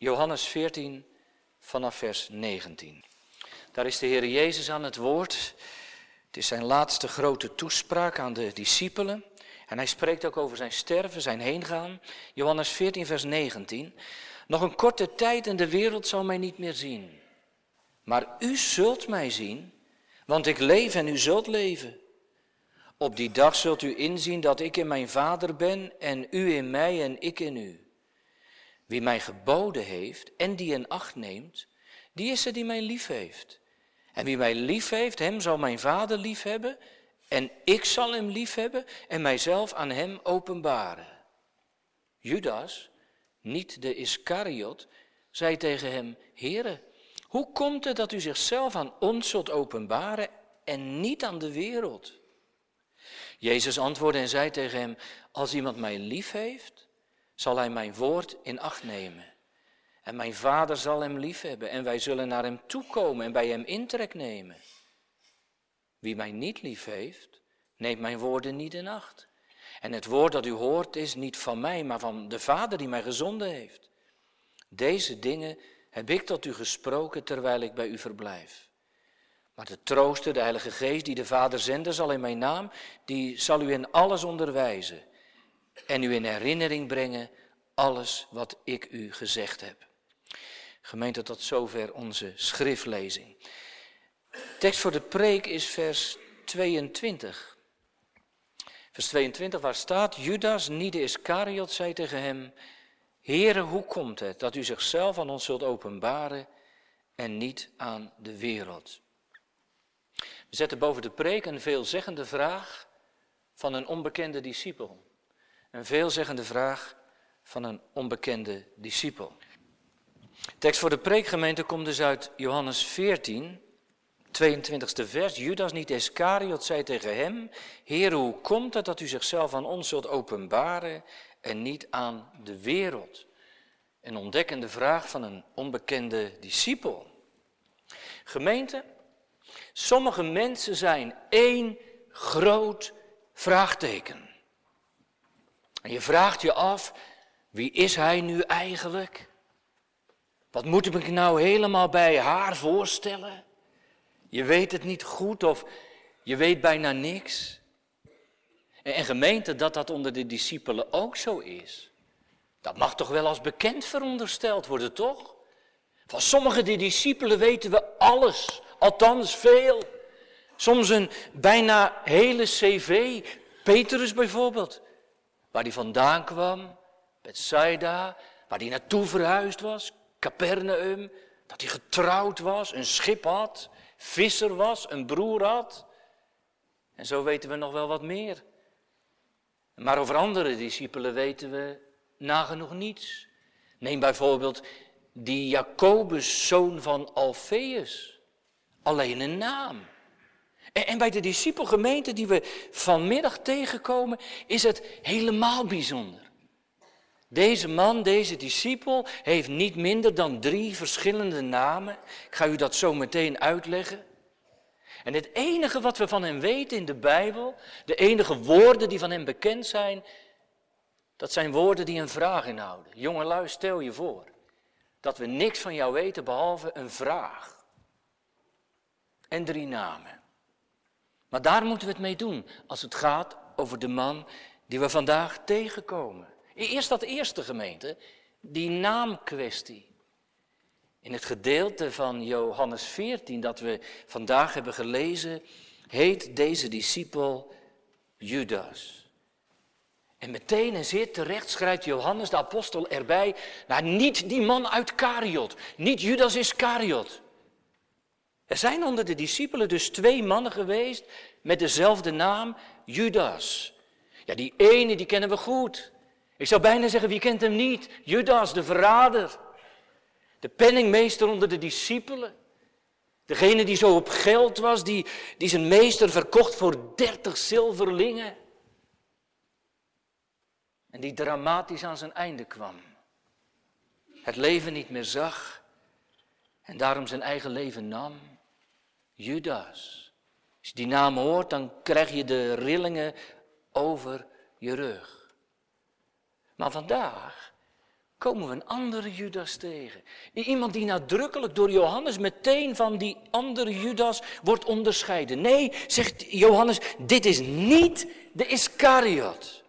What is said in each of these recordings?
Johannes 14 vanaf vers 19. Daar is de Heer Jezus aan het woord. Het is zijn laatste grote toespraak aan de discipelen. En hij spreekt ook over zijn sterven, zijn heengaan. Johannes 14, vers 19. Nog een korte tijd en de wereld zal mij niet meer zien. Maar u zult mij zien, want ik leef en u zult leven. Op die dag zult u inzien dat ik in mijn Vader ben en u in mij en ik in u. Wie mij geboden heeft en die in acht neemt, die is er die mij lief heeft. En wie mij lief heeft, hem zal mijn Vader lief hebben en ik zal hem lief hebben en mijzelf aan hem openbaren. Judas, niet de Iscariot, zei tegen hem, Heere, hoe komt het dat u zichzelf aan ons zult openbaren en niet aan de wereld? Jezus antwoordde en zei tegen hem, als iemand mij lief heeft, zal hij mijn woord in acht nemen. En mijn vader zal hem lief hebben en wij zullen naar hem toekomen en bij hem intrek nemen. Wie mij niet lief heeft, neemt mijn woorden niet in acht. En het woord dat u hoort is niet van mij, maar van de Vader die mij gezonden heeft. Deze dingen heb ik tot u gesproken terwijl ik bij u verblijf. Maar de trooster, de Heilige Geest, die de Vader zende, zal in mijn naam, die zal u in alles onderwijzen en u in herinnering brengen alles wat ik u gezegd heb. Gemeente, tot zover onze schriftlezing. Tekst voor de preek is vers 22. Vers 22, waar staat, Judas, niet de Iscariot, zei tegen hem, Heere, hoe komt het dat u zichzelf aan ons zult openbaren en niet aan de wereld? We zetten boven de preek een veelzeggende vraag van een onbekende discipel. Een veelzeggende vraag van een onbekende discipel. Tekst voor de preekgemeente komt dus uit Johannes 14, 22e vers. Judas niet Iscariot zei tegen hem, Heer, hoe komt het dat u zichzelf aan ons zult openbaren en niet aan de wereld? Een ontdekkende vraag van een onbekende discipel. Gemeente, sommige mensen zijn één groot vraagteken. En je vraagt je af, wie is hij nu eigenlijk? Wat moet ik me nou helemaal bij haar voorstellen? Je weet het niet goed of je weet bijna niks. En gemeente, dat dat onder de discipelen ook zo is. Dat mag toch wel als bekend verondersteld worden, toch? Van sommige die discipelen weten we alles, althans veel. Soms een bijna hele cv, Petrus bijvoorbeeld, waar hij vandaan kwam, Bethsaida, waar hij naartoe verhuisd was, Capernaum, dat hij getrouwd was, een schip had, visser was, een broer had. En zo weten we nog wel wat meer. Maar over andere discipelen weten we nagenoeg niets. Neem bijvoorbeeld die Jacobus, zoon van Alfeus. Alleen een naam. En, en bij de discipelgemeente die we vanmiddag tegenkomen, is het helemaal bijzonder. Deze man, deze discipel, heeft niet minder dan drie verschillende namen. Ik ga u dat zo meteen uitleggen. En het enige wat we van hem weten in de Bijbel, de enige woorden die van hem bekend zijn, dat zijn woorden die een vraag inhouden. Jongelui, stel je voor dat we niks van jou weten behalve een vraag. En drie namen. Maar daar moeten we het mee doen als het gaat over de man die we vandaag tegenkomen. Eerst dat eerste gemeente, die naamkwestie. In het gedeelte van Johannes 14 dat we vandaag hebben gelezen, heet deze discipel Judas. En meteen en zeer terecht schrijft Johannes de apostel erbij, nou niet die man uit Kariot, niet Judas Iscariot. Er zijn onder de discipelen dus twee mannen geweest met dezelfde naam, Judas. Ja, die ene die kennen we goed. Ik zou bijna zeggen, wie kent hem niet? Judas, de verrader. De penningmeester onder de discipelen. Degene die zo op geld was, die, die zijn meester verkocht voor dertig zilverlingen. En die dramatisch aan zijn einde kwam. Het leven niet meer zag en daarom zijn eigen leven nam. Judas. Als je die naam hoort, dan krijg je de rillingen over je rug. Maar vandaag komen we een andere Judas tegen. Iemand die nadrukkelijk door Johannes meteen van die andere Judas wordt onderscheiden. Nee, zegt Johannes, dit is niet de Iscariot.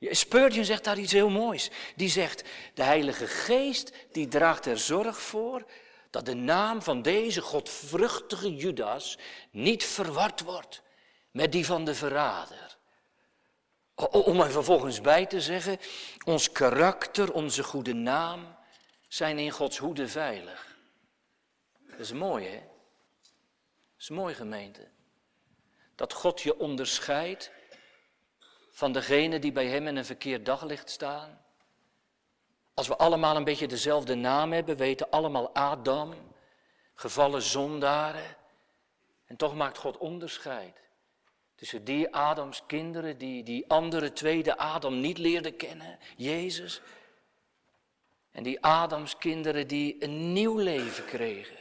Spurgeon zegt daar iets heel moois. Die zegt, de Heilige Geest die draagt er zorg voor dat de naam van deze godvruchtige Judas niet verward wordt met die van de verrader. Om er vervolgens bij te zeggen, ons karakter, onze goede naam zijn in Gods hoede veilig. Dat is mooi, hè? Dat is mooi, gemeente. Dat God je onderscheidt van degene die bij Hem in een verkeerd daglicht staan. Als we allemaal een beetje dezelfde naam hebben, weten allemaal Adam, gevallen zondaren. En toch maakt God onderscheid. Tussen die Adams kinderen die die andere tweede Adam niet leerden kennen, Jezus. En die Adams kinderen die een nieuw leven kregen.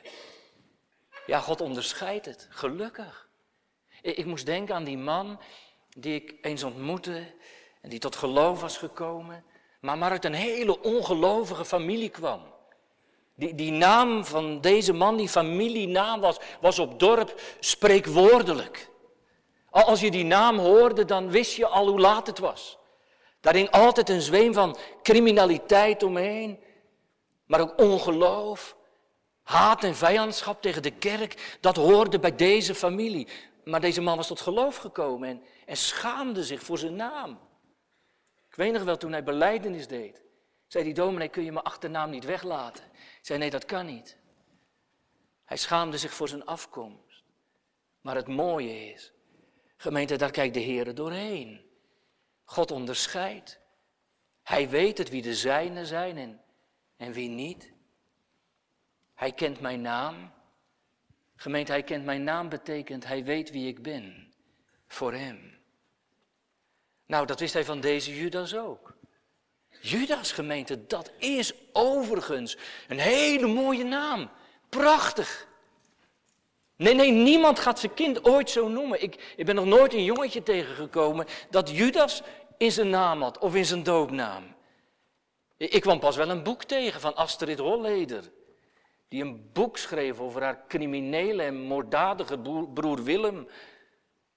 Ja, God onderscheidt het, gelukkig. Ik, ik moest denken aan die man die ik eens ontmoette en die tot geloof was gekomen, maar maar uit een hele ongelovige familie kwam. Die, die naam van deze man, die familienaam was, was op dorp spreekwoordelijk. Als je die naam hoorde, dan wist je al hoe laat het was. Daar hing altijd een zweem van criminaliteit omheen, maar ook ongeloof, haat en vijandschap tegen de kerk. Dat hoorde bij deze familie. Maar deze man was tot geloof gekomen en, en schaamde zich voor zijn naam. Weet wel, toen hij beleidenis deed, zei die dominee, kun je mijn achternaam niet weglaten? Zei, nee, dat kan niet. Hij schaamde zich voor zijn afkomst. Maar het mooie is, Gemeente, daar kijkt de Heer doorheen. God onderscheidt. Hij weet het wie de zijnen zijn en, en wie niet. Hij kent mijn naam. Gemeente, hij kent mijn naam betekent hij weet wie ik ben. Voor hem. Nou, dat wist hij van deze Judas ook. Judas gemeente, dat is overigens een hele mooie naam. Prachtig. Nee, nee, niemand gaat zijn kind ooit zo noemen. Ik, ik ben nog nooit een jongetje tegengekomen dat Judas in zijn naam had of in zijn doopnaam. Ik kwam pas wel een boek tegen van Astrid Holleder. Die een boek schreef over haar criminele en moorddadige broer Willem.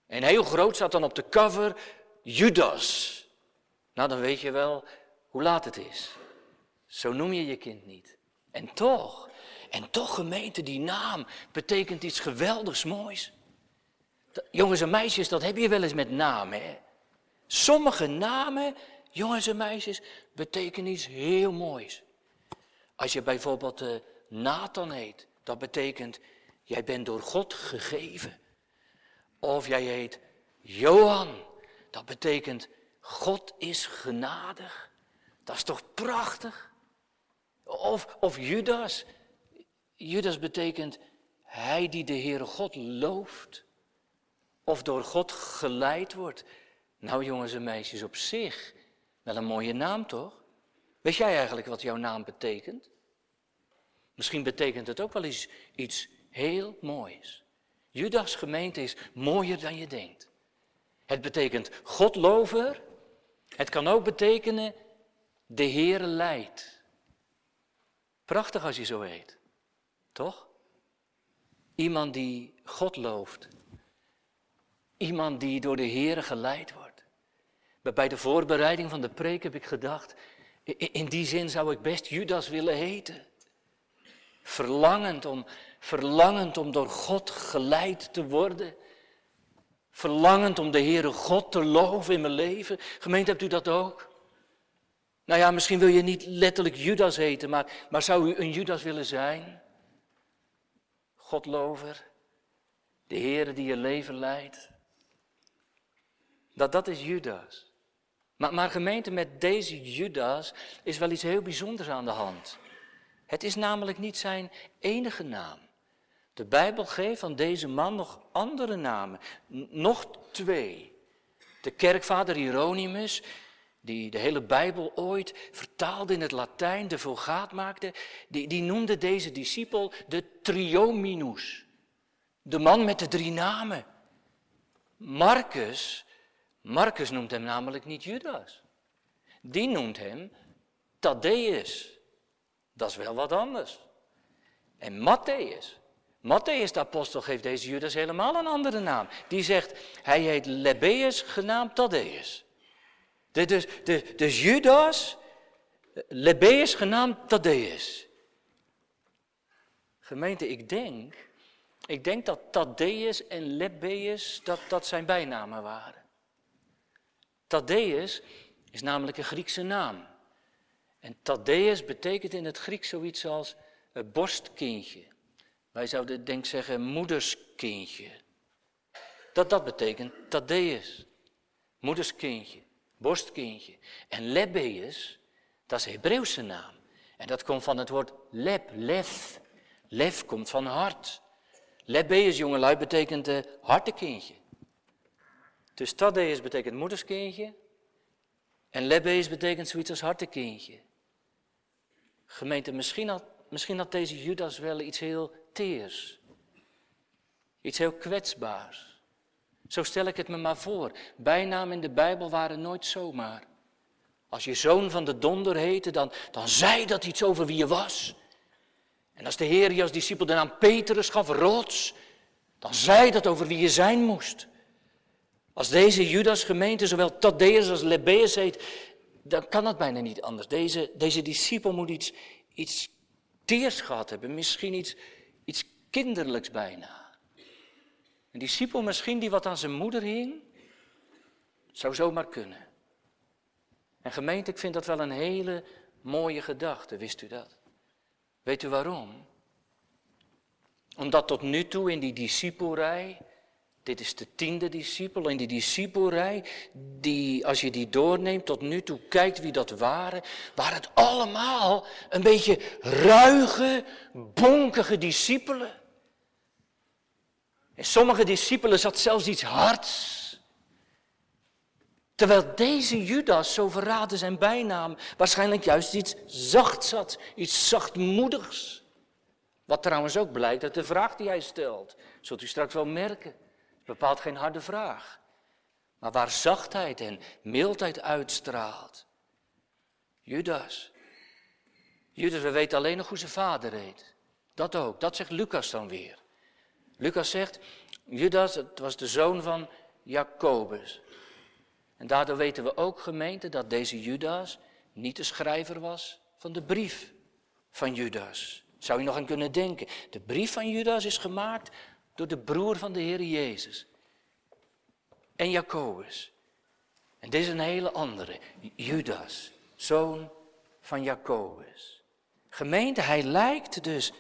En heel groot staat dan op de cover Judas. Nou, dan weet je wel hoe laat het is. Zo noem je je kind niet. En toch, en toch gemeente, die naam betekent iets geweldigs moois. Jongens en meisjes, dat heb je wel eens met namen. Hè? Sommige namen, jongens en meisjes, betekenen iets heel moois. Als je bijvoorbeeld uh, Nathan heet, dat betekent, jij bent door God gegeven. Of jij heet Johan, dat betekent, God is genadig. Dat is toch prachtig? Of, of Judas, Judas betekent hij die de Heere God looft of door God geleid wordt. Nou jongens en meisjes, op zich wel een mooie naam toch? Weet jij eigenlijk wat jouw naam betekent? Misschien betekent het ook wel iets, iets heel moois. Judas gemeente is mooier dan je denkt. Het betekent Godlover. Het kan ook betekenen de Heere leidt. Prachtig als je zo heet. Toch? Iemand die God looft. Iemand die door de Heer geleid wordt. Bij de voorbereiding van de preek heb ik gedacht, in die zin zou ik best Judas willen heten. Verlangend om, verlangend om door God geleid te worden. Verlangend om de Heere God te loven in mijn leven. Gemeente, hebt u dat ook? Nou ja, misschien wil je niet letterlijk Judas heten, maar, maar zou u een Judas willen zijn? Godlover, de Heer die je leven leidt. Dat, dat is Judas. Maar, maar gemeente, met deze Judas is wel iets heel bijzonders aan de hand. Het is namelijk niet zijn enige naam. De Bijbel geeft van deze man nog andere namen, nog twee. De kerkvader Hieronymus, die de hele Bijbel ooit vertaalde in het Latijn, de Vulgaat maakte, die, die noemde deze discipel de Triominus. De man met de drie namen. Marcus, Marcus noemt hem namelijk niet Judas. Die noemt hem Thaddeus. Dat is wel wat anders. En Matthäus. Matthäus, de apostel, geeft deze Judas helemaal een andere naam. Die zegt, hij heet Lebbeus, genaamd Thaddeus. De, dus, dus Judas, Lebbeus, genaamd Thaddeus. Gemeente, ik denk, ik denk dat Thaddeus en Lebbeus, dat, dat zijn bijnamen waren. Thaddeus is namelijk een Griekse naam. En Thaddeus betekent in het Grieks zoiets als borstkindje. Wij zouden denk zeggen moederskindje. Dat dat betekent Thaddeus. Moederskindje, borstkindje. En Lebbeus, dat is een Hebreeuwse naam. En dat komt van het woord leb, lef. Lef komt van hart. Lebbeus, jongelui, betekent uh, hartekindje. Dus Thaddeus betekent moederskindje. En Lebbeus betekent zoiets als hartekindje. Gemeente, misschien had, misschien had deze Judas wel iets heel teers. Iets heel kwetsbaars. Zo stel ik het me maar voor. Bijnamen in de Bijbel waren nooit zomaar. Als je zoon van de donder heette, dan, dan zei dat iets over wie je was. En als de Heer je als discipel de naam Petrus gaf, rots, dan zei dat over wie je zijn moest. Als deze Judas gemeente zowel Thaddeus als Lebbeus heet, dan kan het bijna niet anders. Deze, deze discipel moet iets, iets teers gehad hebben, misschien iets, iets kinderlijks bijna. Een discipel misschien die wat aan zijn moeder hing, zou zomaar kunnen. En gemeente, ik vind dat wel een hele mooie gedachte, wist u dat? Weet u waarom? Omdat tot nu toe in die discipelrij dit is de tiende discipel in die discipelrij, die als je die doorneemt tot nu toe, kijkt wie dat waren, waren het allemaal een beetje ruige, bonkige discipelen. In sommige discipelen zat zelfs iets hards. Terwijl deze Judas, zo verraden zijn bijnaam, waarschijnlijk juist iets zacht zat, iets zachtmoedigs. Wat trouwens ook blijkt uit de vraag die hij stelt, zult u straks wel merken bepaalt geen harde vraag. Maar waar zachtheid en mildheid uitstraalt. Judas. Judas, we weten alleen nog hoe zijn vader heet. Dat ook, dat zegt Lucas dan weer. Lucas zegt, Judas, het was de zoon van Jacobus. En daardoor weten we ook, gemeente, dat deze Judas niet de schrijver was van de brief van Judas. Zou je nog aan kunnen denken. De brief van Judas is gemaakt door de broer van de Heer Jezus. En Jacobus. En dit is een hele andere. Judas, zoon van Jacobus. Gemeente, hij lijkt dus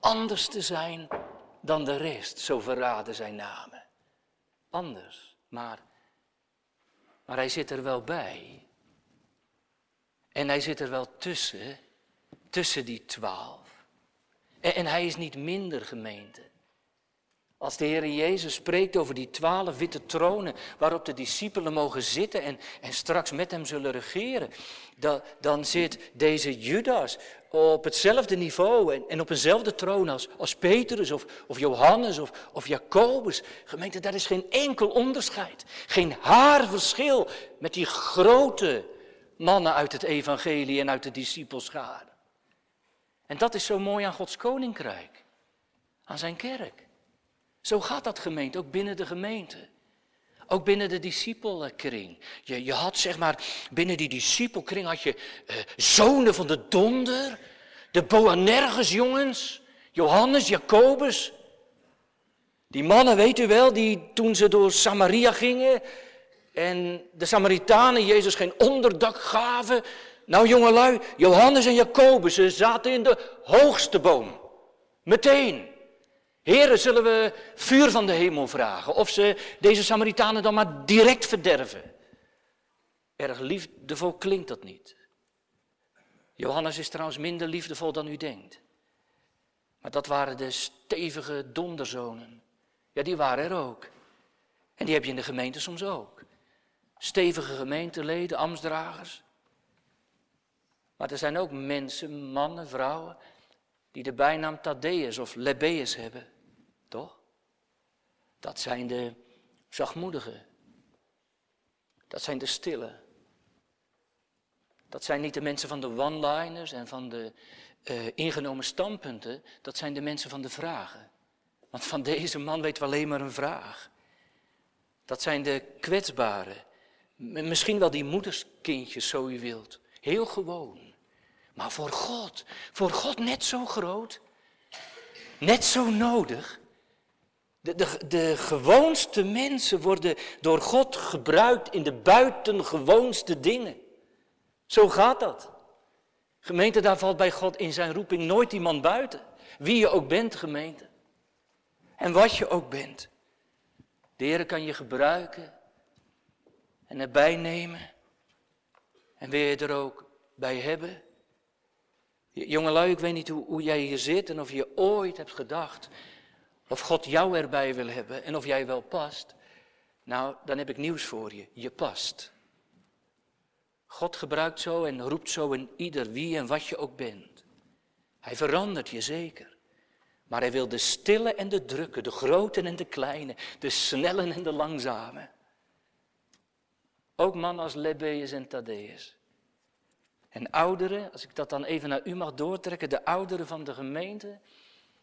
anders te zijn dan de rest, zo verraden zijn namen. Anders, maar, maar hij zit er wel bij. En hij zit er wel tussen, tussen die twaalf. En, en hij is niet minder gemeente. Als de Heer Jezus spreekt over die twaalf witte tronen waarop de discipelen mogen zitten en, en straks met hem zullen regeren, dan, dan zit deze Judas op hetzelfde niveau en, en op eenzelfde troon als, als Petrus of, of Johannes of, of Jacobus. Gemeente, daar is geen enkel onderscheid, geen haarverschil met die grote mannen uit het evangelie en uit de discipelscharen. En dat is zo mooi aan Gods koninkrijk, aan zijn kerk. Zo gaat dat gemeente, ook binnen de gemeente. Ook binnen de discipelkring. Je, je had zeg maar, binnen die discipelkring had je uh, zonen van de donder. De Boanerges jongens. Johannes, Jacobus. Die mannen, weet u wel, die toen ze door Samaria gingen. En de Samaritanen Jezus geen onderdak gaven. Nou jongelui, Johannes en Jacobus, ze zaten in de hoogste boom. Meteen. Heren, zullen we vuur van de hemel vragen of ze deze Samaritanen dan maar direct verderven? Erg liefdevol klinkt dat niet. Johannes is trouwens minder liefdevol dan u denkt. Maar dat waren de stevige donderzonen. Ja, die waren er ook. En die heb je in de gemeente soms ook. Stevige gemeenteleden, ambtsdragers. Maar er zijn ook mensen, mannen, vrouwen, die de bijnaam Thaddeus of Lebbeus hebben. Toch? Dat zijn de zachtmoedigen. Dat zijn de stille. Dat zijn niet de mensen van de one-liners en van de uh, ingenomen standpunten. Dat zijn de mensen van de vragen. Want van deze man weten we alleen maar een vraag. Dat zijn de kwetsbaren. Misschien wel die moederskindjes, zo u wilt. Heel gewoon. Maar voor God, voor God net zo groot. Net zo nodig. De, de, de gewoonste mensen worden door God gebruikt in de buitengewoonste dingen. Zo gaat dat. Gemeente, daar valt bij God in zijn roeping nooit iemand buiten. Wie je ook bent, gemeente. En wat je ook bent. De Heer kan je gebruiken en erbij nemen. En wil je er ook bij hebben. Jongelui, ik weet niet hoe, hoe jij hier zit en of je ooit hebt gedacht of God jou erbij wil hebben en of jij wel past. Nou, dan heb ik nieuws voor je. Je past. God gebruikt zo en roept zo in ieder wie en wat je ook bent. Hij verandert je zeker. Maar hij wil de stille en de drukke, de grote en de kleine, de snelle en de langzame. Ook mannen als Lebbeus en Thaddeus. En ouderen, als ik dat dan even naar u mag doortrekken, de ouderen van de gemeente.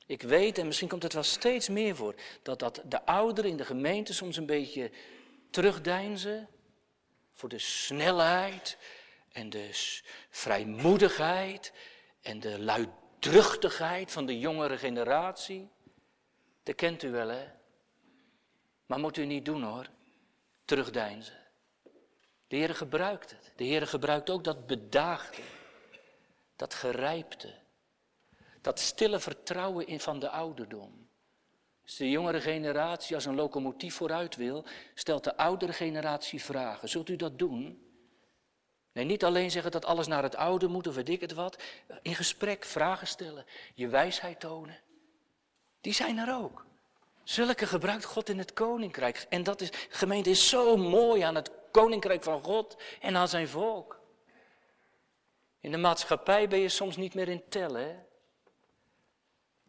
Ik weet, en misschien komt het wel steeds meer voor, dat, dat de ouderen in de gemeente soms een beetje terugdeinzen voor de snelheid en de vrijmoedigheid en de luidruchtigheid van de jongere generatie. Dat kent u wel, hè? Maar moet u niet doen hoor, terugdeinzen. De Heer gebruikt het. De Heer gebruikt ook dat bedaagde, dat gerijpte, dat stille vertrouwen in van de ouderdom. Als de jongere generatie als een locomotief vooruit wil, stelt de oudere generatie vragen. Zult u dat doen? Nee, niet alleen zeggen dat alles naar het oude moet of weet ik het wat. In gesprek vragen stellen, je wijsheid tonen. Die zijn er ook. Zulke gebruikt God in het koninkrijk. En dat is, gemeente is zo mooi aan het koninkrijk van God en aan zijn volk. In de maatschappij ben je soms niet meer in tellen.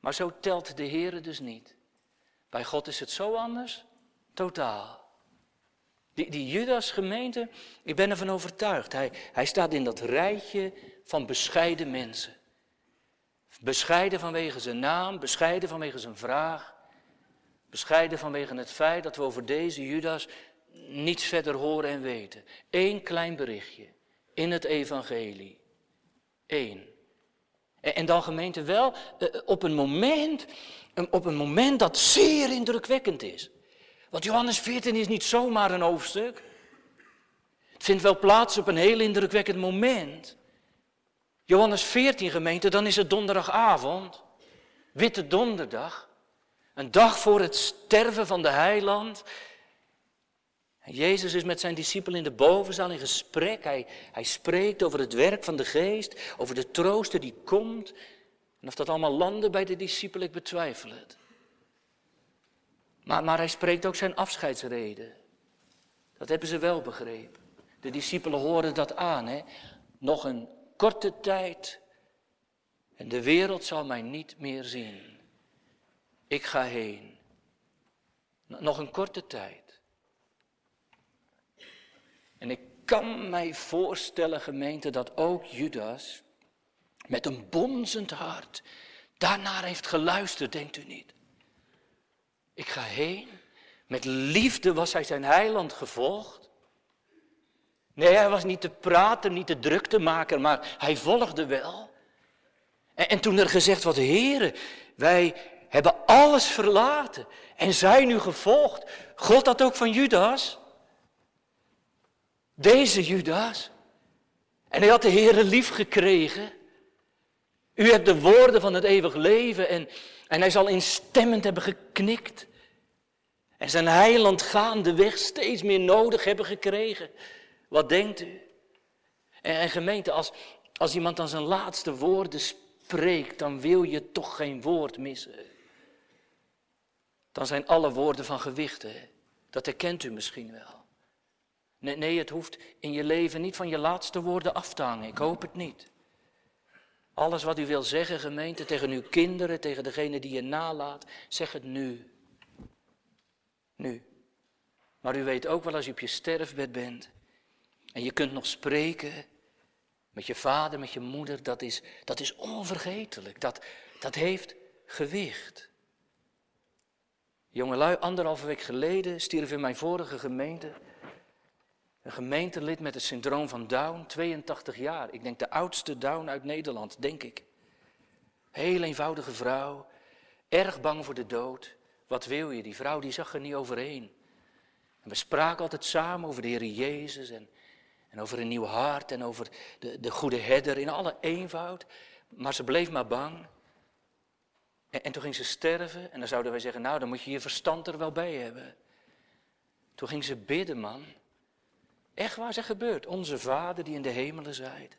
Maar zo telt de Heer dus niet. Bij God is het zo anders, totaal. Die, die Judas gemeente, ik ben ervan overtuigd, hij, hij staat in dat rijtje van bescheiden mensen. Bescheiden vanwege zijn naam, bescheiden vanwege zijn vraag, bescheiden vanwege het feit dat we over deze Judas niets verder horen en weten. Eén klein berichtje in het evangelie. Eén. En dan gemeente wel eh, op een moment, op een moment dat zeer indrukwekkend is. Want Johannes 14 is niet zomaar een hoofdstuk. Het vindt wel plaats op een heel indrukwekkend moment. Johannes 14 gemeente, dan is het donderdagavond. Witte donderdag. Een dag voor het sterven van de heiland. Jezus is met zijn discipelen in de bovenzaal in gesprek. Hij, hij spreekt over het werk van de geest, over de trooster die komt. En of dat allemaal landde bij de discipelen, ik betwijfel het. Maar, maar hij spreekt ook zijn afscheidsreden. Dat hebben ze wel begrepen. De discipelen horen dat aan. Hè? Nog een korte tijd en de wereld zal mij niet meer zien. Ik ga heen. Nog een korte tijd. En ik kan mij voorstellen, gemeente, dat ook Judas met een bonzend hart daarnaar heeft geluisterd, denkt u niet? Ik ga heen. Met liefde was hij zijn heiland gevolgd. Nee, hij was niet te praten, niet te druk te maken, maar hij volgde wel. En, en toen er gezegd wordt, heren, wij hebben alles verlaten en zijn u gevolgd. God dat ook van Judas? Deze Judas. En hij had de Heer lief gekregen. U hebt de woorden van het eeuwig leven en, en hij zal instemmend hebben geknikt. En zijn heiland gaandeweg steeds meer nodig hebben gekregen. Wat denkt u? En, en gemeente, als, als iemand dan zijn laatste woorden spreekt, dan wil je toch geen woord missen. Dan zijn alle woorden van gewichten. Dat herkent u misschien wel. Nee, nee, het hoeft in je leven niet van je laatste woorden af te hangen. Ik hoop het niet. Alles wat u wil zeggen, gemeente, tegen uw kinderen, tegen degene die je nalaat, zeg het nu. Nu. Maar u weet ook wel als u op je sterfbed bent en je kunt nog spreken met je vader, met je moeder, dat is, dat is onvergetelijk. Dat, dat heeft gewicht. Jongelui, anderhalve week geleden stierf in mijn vorige gemeente een gemeentelid met het syndroom van Down, 82 jaar. Ik denk de oudste Down uit Nederland, denk ik. Heel eenvoudige vrouw, erg bang voor de dood. Wat wil je? Die vrouw die zag er niet overheen. En we spraken altijd samen over de Heer Jezus en, en over een nieuw hart en over de, de goede herder in alle eenvoud. Maar ze bleef maar bang. En, en toen ging ze sterven en dan zouden wij zeggen, nou dan moet je je verstand er wel bij hebben. Toen ging ze bidden, man. Echt waar ze gebeurt. Onze Vader die in de hemelen zijt.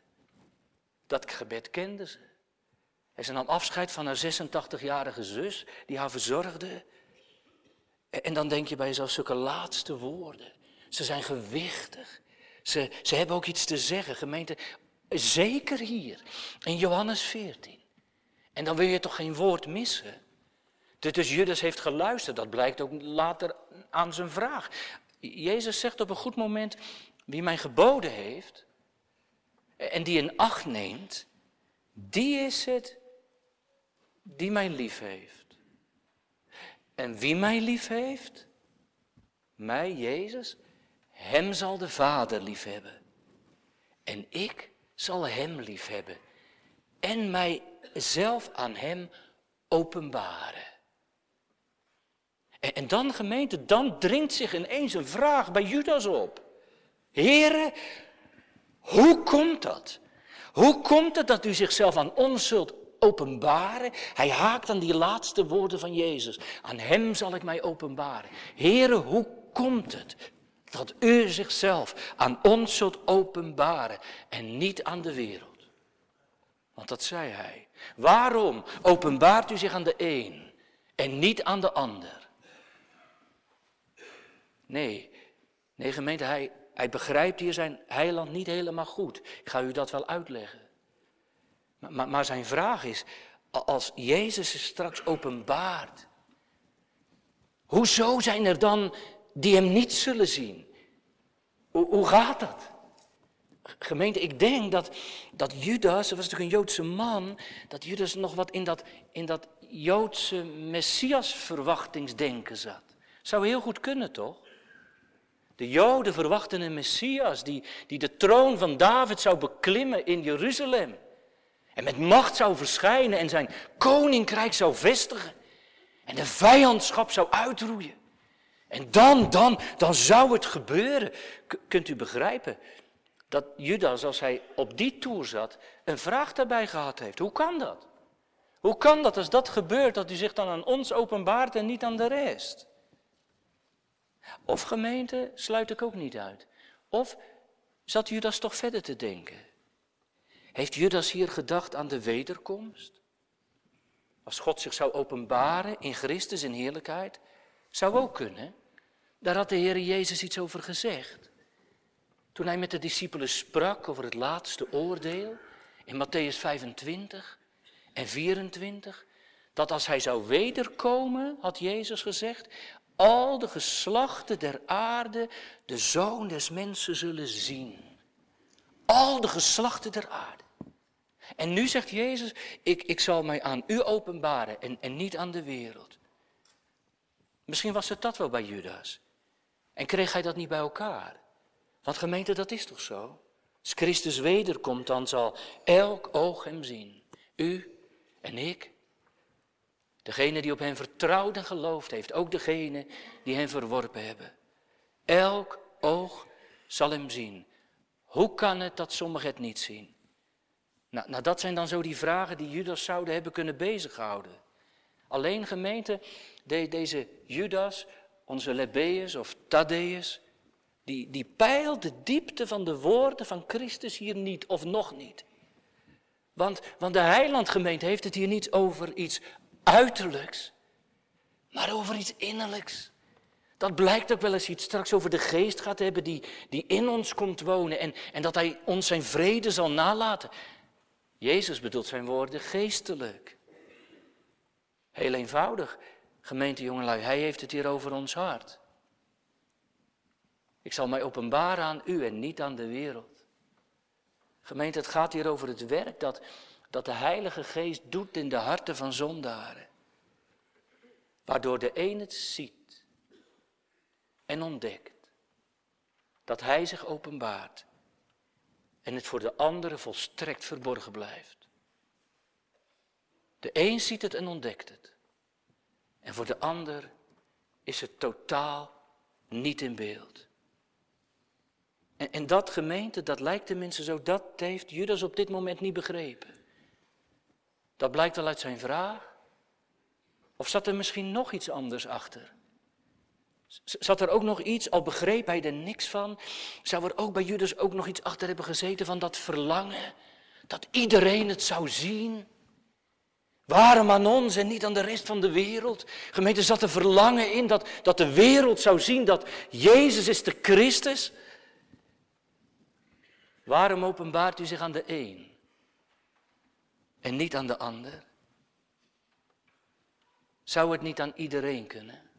Dat gebed kende ze. En ze nam afscheid van haar 86-jarige zus, die haar verzorgde. En dan denk je bij jezelf, zulke laatste woorden. Ze zijn gewichtig. Ze, ze hebben ook iets te zeggen, gemeente. Zeker hier, in Johannes 14. En dan wil je toch geen woord missen. Dus Judas heeft geluisterd, dat blijkt ook later aan zijn vraag. Jezus zegt op een goed moment, wie mij geboden heeft en die in acht neemt, die is het die mij lief heeft. En wie mij lief heeft, mij, Jezus, hem zal de Vader lief hebben. En ik zal hem lief hebben. En mij zelf aan hem openbaren. En, en dan gemeente, dan dringt zich ineens een vraag bij Judas op. Heren, hoe komt dat? Hoe komt het dat u zichzelf aan ons zult openbaren? Hij haakt aan die laatste woorden van Jezus. Aan hem zal ik mij openbaren. Heren, hoe komt het dat u zichzelf aan ons zult openbaren en niet aan de wereld? Want dat zei hij. Waarom openbaart u zich aan de een en niet aan de ander? Nee, nee gemeente, hij, hij begrijpt hier zijn heiland niet helemaal goed. Ik ga u dat wel uitleggen. Maar, maar, maar zijn vraag is, als Jezus zich straks openbaart, hoezo zijn er dan die hem niet zullen zien? Hoe, hoe gaat dat? Gemeente, ik denk dat, dat Judas, dat was natuurlijk een Joodse man, dat Judas nog wat in dat, in dat Joodse Messias-verwachtingsdenken zat. Zou heel goed kunnen, toch? De Joden verwachten een Messias die, die de troon van David zou beklimmen in Jeruzalem. En met macht zou verschijnen en zijn koninkrijk zou vestigen. En de vijandschap zou uitroeien. En dan, dan, dan zou het gebeuren. kunt u begrijpen dat Judas, als hij op die toer zat, een vraag daarbij gehad heeft? Hoe kan dat? Hoe kan dat als dat gebeurt, dat u zich dan aan ons openbaart en niet aan de rest? Of gemeente, sluit ik ook niet uit. Of zat Judas toch verder te denken? Heeft Judas hier gedacht aan de wederkomst? Als God zich zou openbaren in Christus in heerlijkheid, zou ook kunnen. Daar had de Heer Jezus iets over gezegd. Toen hij met de discipelen sprak over het laatste oordeel in Matthäus 25 en 24, dat als hij zou wederkomen, had Jezus gezegd, al de geslachten der aarde de zoon des mensen zullen zien. Al de geslachten der aarde. En nu zegt Jezus, ik, ik zal mij aan u openbaren en, en niet aan de wereld. Misschien was het dat wel bij Judas. En kreeg hij dat niet bij elkaar? Want gemeente, dat is toch zo? Als Christus wederkomt, dan zal elk oog hem zien. U en ik Degene die op hen vertrouwd en geloofd heeft, ook degene die hen verworpen hebben. Elk oog zal hem zien. Hoe kan het dat sommigen het niet zien? Nou, nou, dat zijn dan zo die vragen die Judas zouden hebben kunnen bezighouden. Alleen gemeente, deze Judas, onze Lebbeus of Thaddeus, die, die peilt de diepte van de woorden van Christus hier niet of nog niet. Want, want de heilandgemeente heeft het hier niet over iets uiterlijks, maar over iets innerlijks. Dat blijkt ook wel eens iets straks over de geest gaat hebben die, die in ons komt wonen en, en dat hij ons zijn vrede zal nalaten. Jezus bedoelt zijn woorden geestelijk. Heel eenvoudig, gemeente jongelui, hij heeft het hier over ons hart. Ik zal mij openbaren aan u en niet aan de wereld. Gemeente, het gaat hier over het werk dat, dat de Heilige Geest doet in de harten van zondaren. Waardoor de een het ziet en ontdekt. Dat hij zich openbaart. En het voor de andere volstrekt verborgen blijft. De een ziet het en ontdekt het. En voor de ander is het totaal niet in beeld. En, en dat gemeente, dat lijkt tenminste zo, dat heeft Judas op dit moment niet begrepen. Dat blijkt wel uit zijn vraag. Of zat er misschien nog iets anders achter? Zat er ook nog iets, al begreep hij er niks van, zou er ook bij Judas ook nog iets achter hebben gezeten van dat verlangen, dat iedereen het zou zien? Waarom aan ons en niet aan de rest van de wereld? Gemeente, zat er verlangen in dat, dat de wereld zou zien dat Jezus is de Christus? Waarom openbaart u zich aan de een en niet aan de ander? Zou het niet aan iedereen kunnen?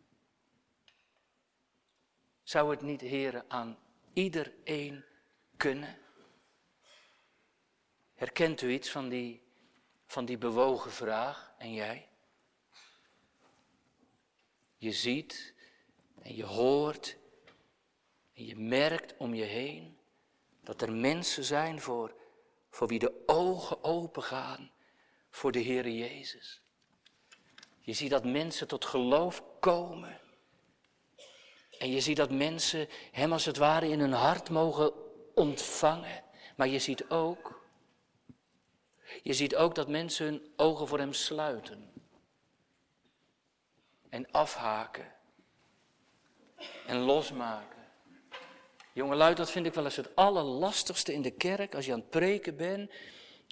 Zou het niet, heren, aan iedereen kunnen? Herkent u iets van die, van die bewogen vraag en jij? Je ziet en je hoort en je merkt om je heen dat er mensen zijn voor, voor wie de ogen open gaan voor de Heere Jezus. Je ziet dat mensen tot geloof komen. En je ziet dat mensen Hem als het ware in hun hart mogen ontvangen. Maar je ziet ook, je ziet ook dat mensen hun ogen voor Hem sluiten. En afhaken. En losmaken. Jongelui, dat vind ik wel eens het allerlastigste in de kerk als je aan het preken bent.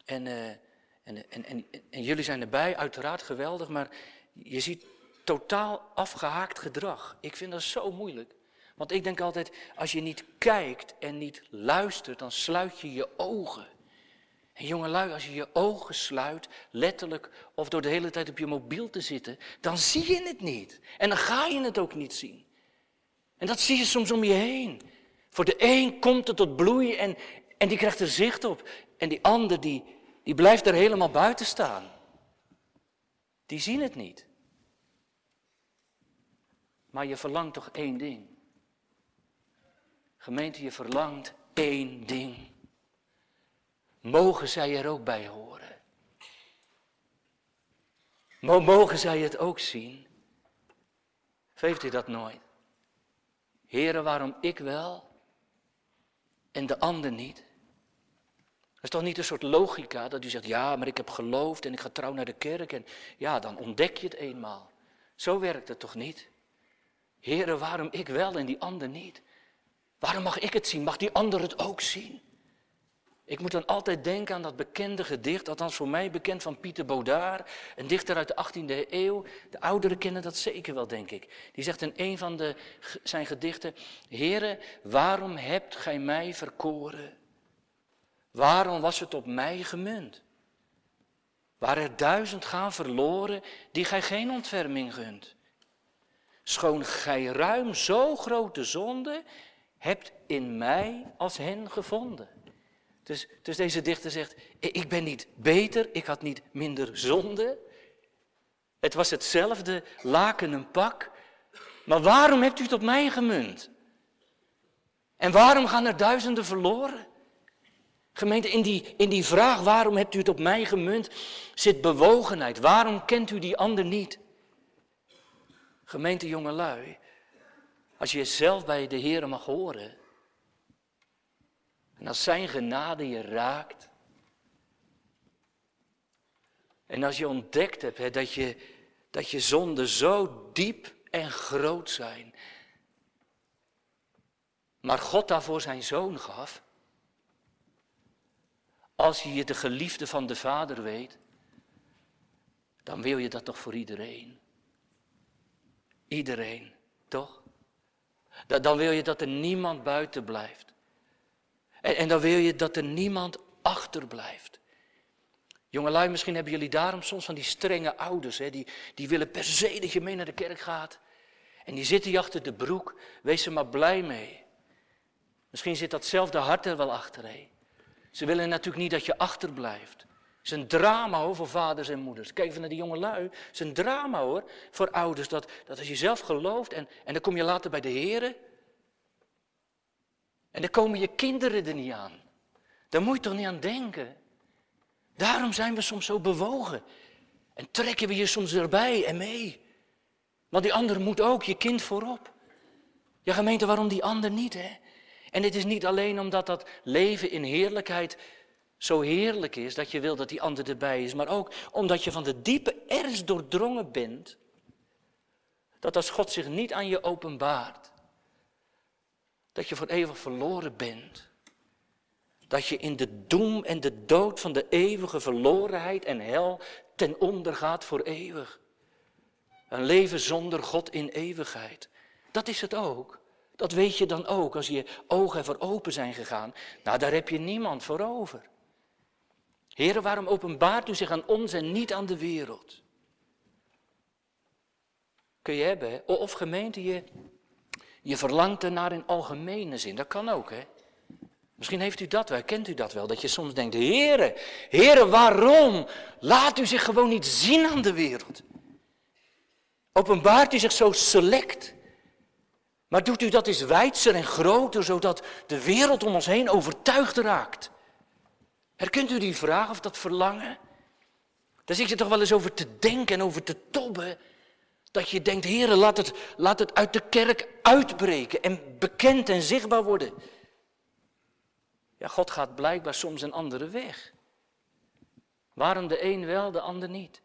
En, uh, en, en, en, en, jullie zijn erbij, uiteraard geweldig, maar je ziet totaal afgehaakt gedrag. Ik vind dat zo moeilijk. Want ik denk altijd, als je niet kijkt en niet luistert, dan sluit je je ogen. En jongelui, als je je ogen sluit, letterlijk of door de hele tijd op je mobiel te zitten, dan zie je het niet. En dan ga je het ook niet zien. En dat zie je soms om je heen. Voor de een komt het tot bloei en, en die krijgt er zicht op. En die ander die, die blijft er helemaal buiten staan. Die zien het niet. Maar je verlangt toch één ding. Gemeente, je verlangt één ding. Mogen zij er ook bij horen? Mogen zij het ook zien? Heeft u dat nooit? Heren, waarom ik wel en de ander niet? Dat is toch niet een soort logica dat u zegt, ja, maar ik heb geloofd en ik ga trouw naar de kerk en ja, dan ontdek je het eenmaal. Zo werkt het toch niet? Heren, waarom ik wel en die ander niet? Waarom mag ik het zien? Mag die ander het ook zien? Ik moet dan altijd denken aan dat bekende gedicht, althans voor mij bekend van Pieter Baudard, een dichter uit de 18e eeuw. De ouderen kennen dat zeker wel, denk ik. Die zegt in een van de, zijn gedichten, Heere, waarom hebt gij mij verkoren? Waarom was het op mij gemunt? Waar er duizend gaan verloren, die gij geen ontferming gunt. Schoon gij ruim zo grote zonde hebt in mij als hen gevonden. Dus, dus deze dichter zegt, ik ben niet beter, ik had niet minder zonde. Het was hetzelfde laken en pak. Maar waarom hebt u het op mij gemunt? En waarom gaan er duizenden verloren? Gemeente, in die, in die vraag waarom hebt u het op mij gemunt, zit bewogenheid. Waarom kent u die ander niet? Gemeente jongelui, als je jezelf bij de Heer mag horen, en als Zijn genade je raakt, en als je ontdekt hebt hè, dat, je, dat je zonden zo diep en groot zijn, maar God daarvoor zijn zoon gaf, als je je de geliefde van de Vader weet, dan wil je dat toch voor iedereen. Iedereen, toch? Dan wil je dat er niemand buiten blijft. En, en dan wil je dat er niemand achterblijft. Jongelui, misschien hebben jullie daarom soms van die strenge ouders, hè, die, die willen per se dat je mee naar de kerk gaat. En die zitten je achter de broek, wees er maar blij mee. Misschien zit datzelfde hart er wel achter. Ze willen natuurlijk niet dat je achterblijft. Het is een drama hoor, voor vaders en moeders. Kijk even naar die jonge lui. Het is een drama hoor, voor ouders. Dat, dat als je zelf gelooft en, en dan kom je later bij de heren. En dan komen je kinderen er niet aan. Daar moet je toch niet aan denken. Daarom zijn we soms zo bewogen. En trekken we je soms erbij en mee. Want die ander moet ook, je kind voorop. Ja, gemeente, waarom die ander niet, hè? En het is niet alleen omdat dat leven in heerlijkheid zo heerlijk is, dat je wil dat die ander erbij is, maar ook omdat je van de diepe ernst doordrongen bent, dat als God zich niet aan je openbaart, dat je voor eeuwig verloren bent. Dat je in de doem en de dood van de eeuwige verlorenheid en hel ten onder gaat voor eeuwig. Een leven zonder God in eeuwigheid. Dat is het ook. Dat weet je dan ook als je ogen voor open zijn gegaan. Nou, daar heb je niemand voor over. Heren, waarom openbaart u zich aan ons en niet aan de wereld? Kun je hebben, of gemeente, je, je verlangt ernaar in algemene zin. Dat kan ook, hè? Misschien heeft u dat wel, kent u dat wel, dat je soms denkt, heren, heren, waarom? Laat u zich gewoon niet zien aan de wereld. Openbaart u zich zo select. Maar doet u dat eens wijdser en groter, zodat de wereld om ons heen overtuigd raakt. Herkent u die vraag of dat verlangen? Daar zit je toch wel eens over te denken en over te tobben. Dat je denkt, heren, laat het, laat het uit de kerk uitbreken en bekend en zichtbaar worden. Ja, God gaat blijkbaar soms een andere weg. Waarom de een wel, de ander niet?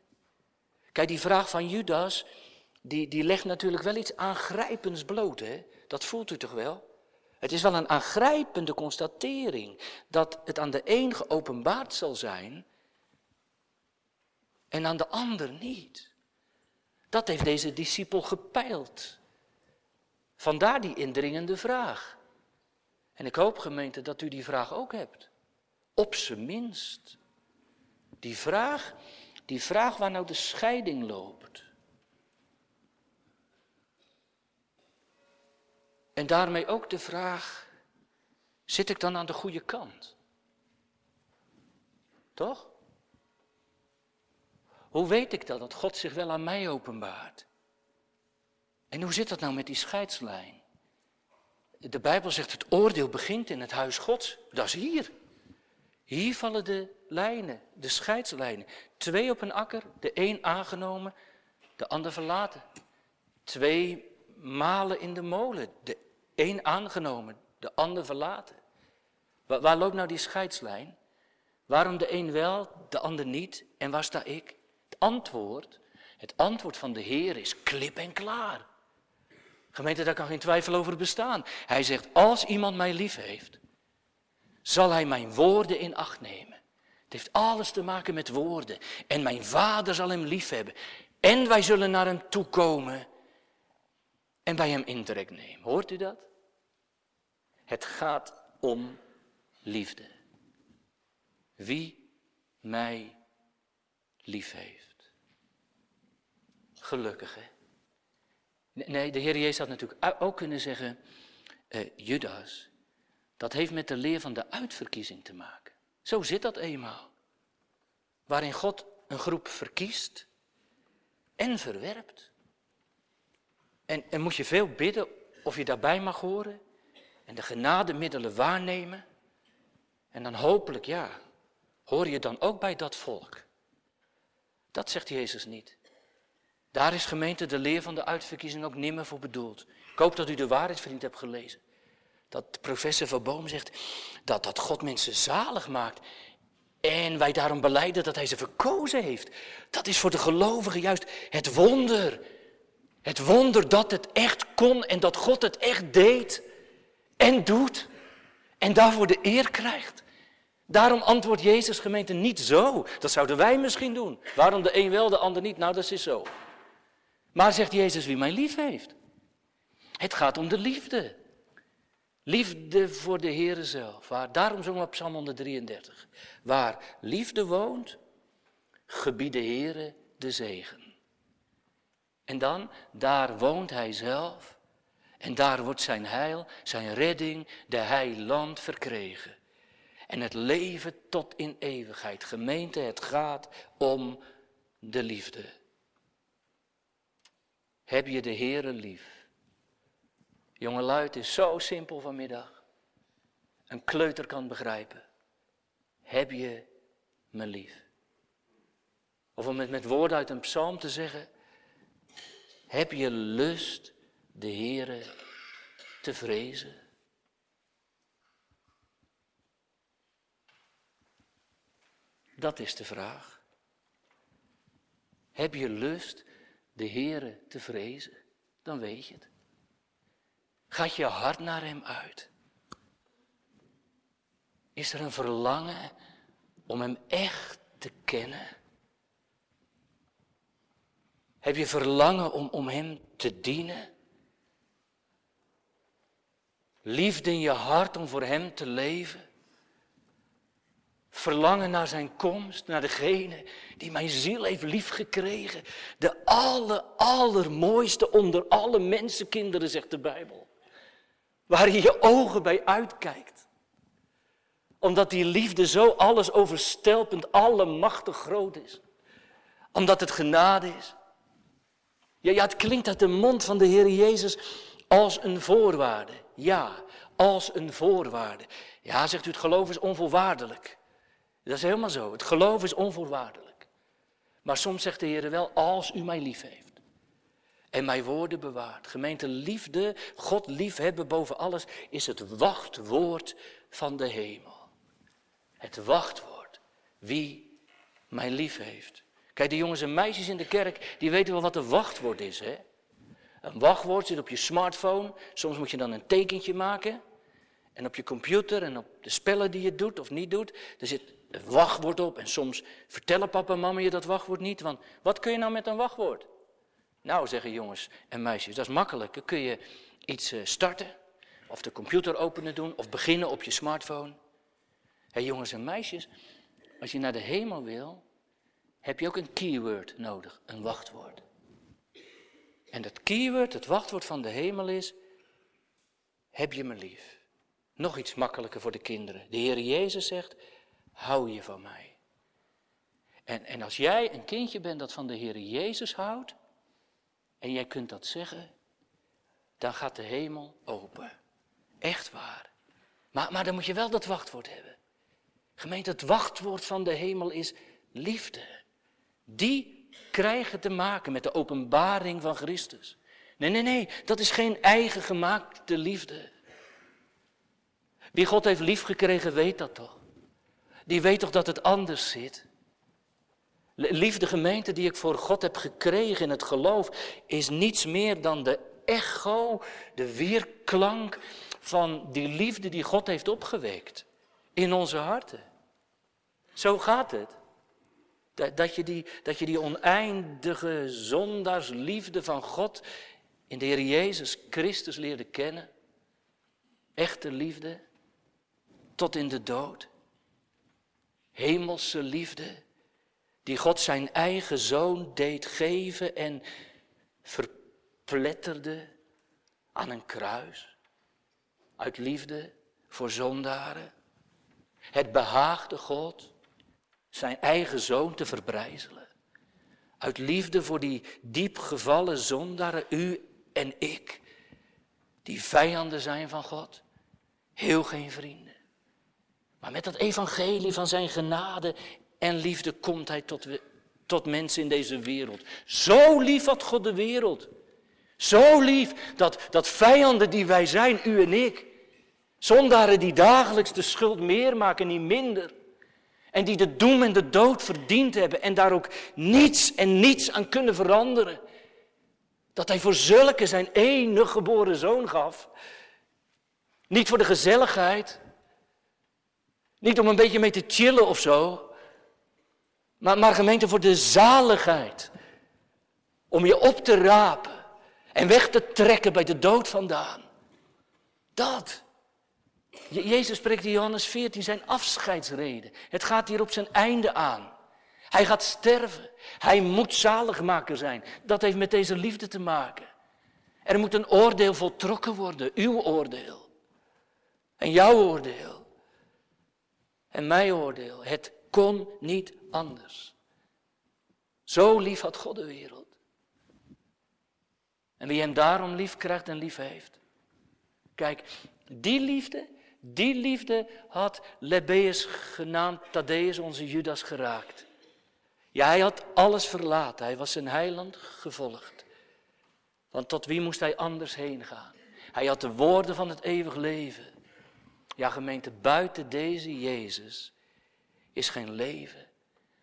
Kijk, die vraag van Judas, die, die legt natuurlijk wel iets aangrijpends bloot, hè? Dat voelt u toch wel? Het is wel een aangrijpende constatering dat het aan de een geopenbaard zal zijn en aan de ander niet. Dat heeft deze discipel gepeild. Vandaar die indringende vraag. En ik hoop, gemeente, dat u die vraag ook hebt. Op zijn minst. Die vraag, die vraag waar nou de scheiding loopt. En daarmee ook de vraag, zit ik dan aan de goede kant? Toch? Hoe weet ik dat, dat God zich wel aan mij openbaart? En hoe zit dat nou met die scheidslijn? De Bijbel zegt het oordeel begint in het huis Gods. Dat is hier. Hier vallen de lijnen, de scheidslijnen. Twee op een akker, de een aangenomen, de ander verlaten. Twee malen in de molen, de een aangenomen, de ander verlaten. Waar, loopt nou die scheidslijn? Waarom de een wel, de ander niet? En waar sta ik? Antwoord, het antwoord van de Heer is klip en klaar. Gemeente, daar kan geen twijfel over bestaan. Hij zegt, als iemand mij lief heeft, zal hij mijn woorden in acht nemen. Het heeft alles te maken met woorden. En mijn vader zal hem lief hebben. En wij zullen naar hem toekomen en bij hem intrek nemen. Hoort u dat? Het gaat om liefde. Wie mij lief heeft. Gelukkig, hè? Nee, de Heer Jezus had natuurlijk ook kunnen zeggen, uh, Judas, dat heeft met de leer van de uitverkiezing te maken. Zo zit dat eenmaal. Waarin God een groep verkiest en verwerpt. En, en moet je veel bidden of je daarbij mag horen en de genademiddelen waarnemen. En dan hopelijk, ja, hoor je dan ook bij dat volk. Dat zegt Jezus niet. Daar is gemeente de leer van de uitverkiezing ook nimmer voor bedoeld. Ik hoop dat u de waarheidsvriend hebt gelezen. Dat professor Van Boom zegt dat, dat God mensen zalig maakt. En wij daarom beleiden dat hij ze verkozen heeft. Dat is voor de gelovigen juist het wonder. Het wonder dat het echt kon en dat God het echt deed en doet. En daarvoor de eer krijgt. Daarom antwoordt Jezus gemeente niet zo. Dat zouden wij misschien doen. Waarom de een wel, de ander niet? Nou, dat is zo. Maar zegt Jezus wie mij lief heeft. Het gaat om de liefde. Liefde voor de Heere zelf. Waar, daarom zongen we op Psalm 133. Waar liefde woont, gebied de Heere de zegen. En dan, daar woont Hij zelf. En daar wordt zijn heil, zijn redding, de heiland verkregen. en het leven tot in eeuwigheid. Gemeente, het gaat om de liefde. Heb je de Heere lief? Jongelui, het is zo simpel vanmiddag. Een kleuter kan begrijpen. Heb je me lief? Of om het met woorden uit een psalm te zeggen. Heb je lust de Heere te vrezen? Dat is de vraag. Heb je lust de Heere te vrezen? Dan weet je het. Gaat je hart naar Hem uit? Is er een verlangen om Hem echt te kennen? Heb je verlangen om, om Hem te dienen? Liefde in je hart om voor Hem te leven? Verlangen naar Zijn komst, naar degene die mijn ziel heeft liefgekregen. De aller, allermooiste onder alle mensenkinderen, zegt de Bijbel. Waar je je ogen bij uitkijkt. Omdat die liefde zo alles overstelpend, allemachtig groot is. Omdat het genade is. Ja, ja, het klinkt uit de mond van de Heer Jezus als een voorwaarde. Ja, als een voorwaarde. Ja, zegt u, het geloof is onvoorwaardelijk. Dat is helemaal zo. Het geloof is onvoorwaardelijk. Maar soms zegt de Heer wel, als u mij lief heeft. En mijn woorden bewaart. Gemeente liefde, God liefhebben boven alles, is het wachtwoord van de hemel. Het wachtwoord. Wie mij lief heeft. Kijk, de jongens en meisjes in de kerk, die weten wel wat een wachtwoord is. Hè? Een wachtwoord zit op je smartphone. Soms moet je dan een tekentje maken. En op je computer en op de spellen die je doet of niet doet, er zit wachtwoord op. En soms vertellen papa en mama je dat wachtwoord niet. Want wat kun je nou met een wachtwoord? Nou, zeggen jongens en meisjes, dat is makkelijk. Kun je iets eh, starten, of de computer openen doen, of beginnen op je smartphone. Hé jongens en meisjes, als je naar de hemel wil, heb je ook een keyword nodig, een wachtwoord. En dat keyword, het wachtwoord van de hemel is, heb je me lief. Nog iets makkelijker voor de kinderen. De Heer Jezus zegt, hou je van mij. En, en als jij een kindje bent dat van de Heer Jezus houdt, en jij kunt dat zeggen, dan gaat de hemel open. Echt waar. Maar, maar dan moet je wel dat wachtwoord hebben. Gemeente, het wachtwoord van de hemel is liefde. Die krijgen te maken met de openbaring van Christus. Nee, nee, nee, dat is geen eigen gemaakte liefde. Wie God heeft liefgekregen, weet dat toch? Die weet toch dat het anders zit? Liefde gemeente die ik voor God heb gekregen in het geloof, is niets meer dan de echo, de weerklank van die liefde die God heeft opgewekt in onze harten. Zo gaat het. Dat je die, dat je die oneindige zondaarsliefde van God in de Heer Jezus Christus leerde kennen. Echte liefde tot in de dood. Hemelse liefde die God zijn eigen zoon deed geven en verpletterde aan een kruis. Uit liefde voor zondaren. Het behaagde God zijn eigen zoon te verbrijzelen. Uit liefde voor die diep gevallen zondaren, u en ik, die vijanden zijn van God, heel geen vrienden. Maar met dat evangelie van zijn genade en liefde komt hij tot, tot mensen in deze wereld. Zo lief had God de wereld. Zo lief dat, dat vijanden die wij zijn, u en ik, zondaren die dagelijks de schuld meer maken, niet minder. En die de doem en de dood verdiend hebben en daar ook niets en niets aan kunnen veranderen. Dat hij voor zulke zijn enige geboren zoon gaf. Niet voor de gezelligheid. Niet om een beetje mee te chillen of zo. Maar, maar gemeente voor de zaligheid. Om je op te rapen en weg te trekken bij de dood vandaan. Dat. Jezus spreekt in Johannes 14 zijn afscheidsreden. Het gaat hier op zijn einde aan. Hij gaat sterven. Hij moet zaligmaker zijn. Dat heeft met deze liefde te maken. Er moet een oordeel voltrokken worden, uw oordeel. En jouw oordeel. En mijn oordeel. Het kon niet anders. Zo lief had God de wereld. En wie hem daarom lief krijgt en lief heeft. Kijk, die liefde, die liefde had Lebbeus genaamd Thaddeus, onze Judas, geraakt. Ja, hij had alles verlaten. Hij was zijn heiland gevolgd. Want tot wie moest hij anders heen gaan? Hij had de woorden van het eeuwig leven. Ja, gemeente, buiten deze Jezus is geen leven,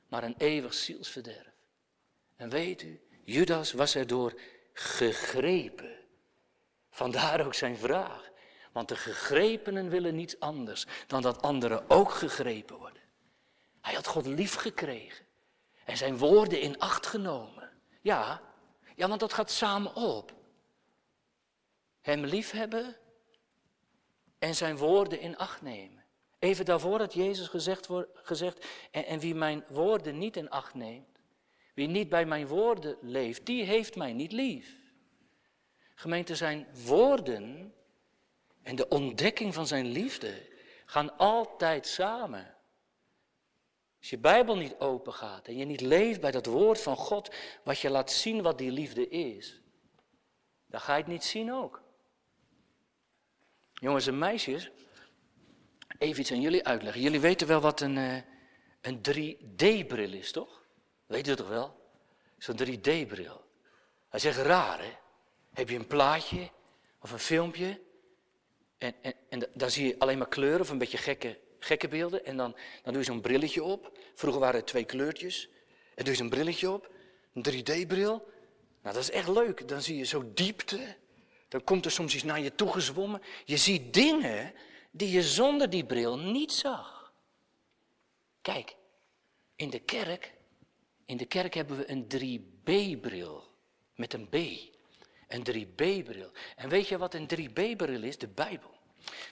maar een eeuwig zielsverderf. En weet u, Judas was erdoor gegrepen. Vandaar ook zijn vraag. Want de gegrepenen willen niets anders dan dat anderen ook gegrepen worden. Hij had God lief gekregen en zijn woorden in acht genomen. Ja, ja, want dat gaat samen op. Hem liefhebben en zijn woorden in acht nemen. Even daarvoor had Jezus gezegd, gezegd en, en wie mijn woorden niet in acht neemt, wie niet bij mijn woorden leeft, die heeft mij niet lief. Gemeente, zijn woorden en de ontdekking van zijn liefde gaan altijd samen. Als je Bijbel niet open gaat en je niet leeft bij dat woord van God, wat je laat zien wat die liefde is, dan ga je het niet zien ook. Jongens en meisjes, even iets aan jullie uitleggen. Jullie weten wel wat een, uh, een 3D-bril is, toch? Weet u toch wel? Zo'n 3D-bril. Hij zegt raar, hè? Heb je een plaatje of een filmpje en, en, en daar zie je alleen maar kleuren of een beetje gekke, gekke beelden. En dan, dan doe je zo'n brilletje op. Vroeger waren het twee kleurtjes. En doe je zo'n brilletje op. Een 3D-bril. Nou, dat is echt leuk. Dan zie je zo diepte. Dan komt er soms iets naar je toe gezwommen. Je ziet dingen die je zonder die bril niet zag. Kijk, in de kerk, in de kerk hebben we een 3B-bril. Met een B. Een 3B-bril. En weet je wat een 3B-bril is? De Bijbel.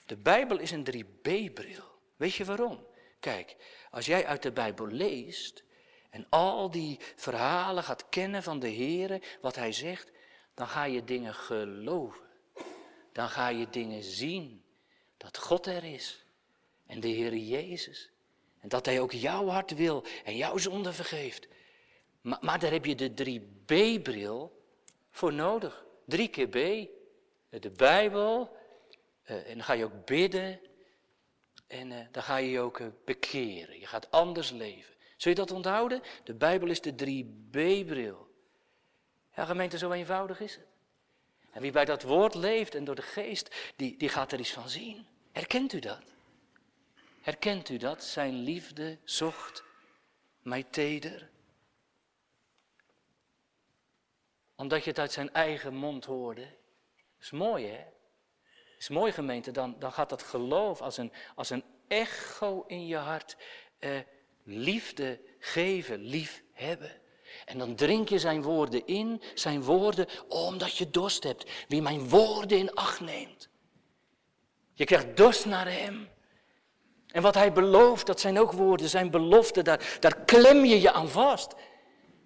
De Bijbel is een 3B-bril. Weet je waarom? Kijk, als jij uit de Bijbel leest en al die verhalen gaat kennen van de Heer, wat Hij zegt, dan ga je dingen geloven. Dan ga je dingen zien. Dat God er is. En de Heer Jezus. En dat Hij ook jouw hart wil en jouw zonde vergeeft. Maar, maar daar heb je de 3B-bril voor nodig. Drie keer B. De Bijbel. Uh, en dan ga je ook bidden. En uh, dan ga je je ook uh, bekeren. Je gaat anders leven. Zul je dat onthouden? De Bijbel is de 3B-bril. Ja, gemeente, zo eenvoudig is het. En wie bij dat woord leeft en door de geest, die, die gaat er iets van zien. Herkent u dat? Herkent u dat? Zijn liefde zocht mij teder. Omdat je het uit zijn eigen mond hoorde. Is mooi, hè? Is mooi, gemeente. Dan, dan gaat dat geloof als een, als een echo in je hart eh, liefde geven, lief hebben. En dan drink je zijn woorden in, zijn woorden, omdat je dorst hebt. Wie mijn woorden in acht neemt. Je krijgt dorst naar hem. En wat hij belooft, dat zijn ook woorden, zijn beloften, daar, daar klem je je aan vast.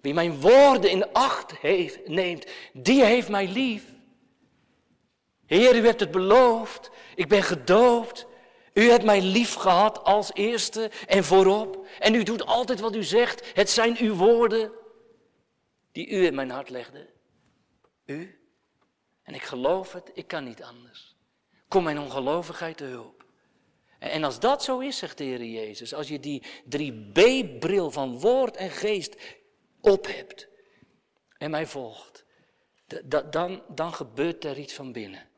Wie mijn woorden in acht heeft, neemt, die heeft mij lief. Heer, u hebt het beloofd. Ik ben gedoopt. U hebt mij lief gehad als eerste en voorop. En u doet altijd wat u zegt. Het zijn uw woorden die u in mijn hart legde. U. En ik geloof het, ik kan niet anders. Kom mijn ongelovigheid te hulp. En als dat zo is, zegt de Heer Jezus, als je die 3B-bril van woord en geest op hebt en mij volgt, dan, dan gebeurt er iets van binnen.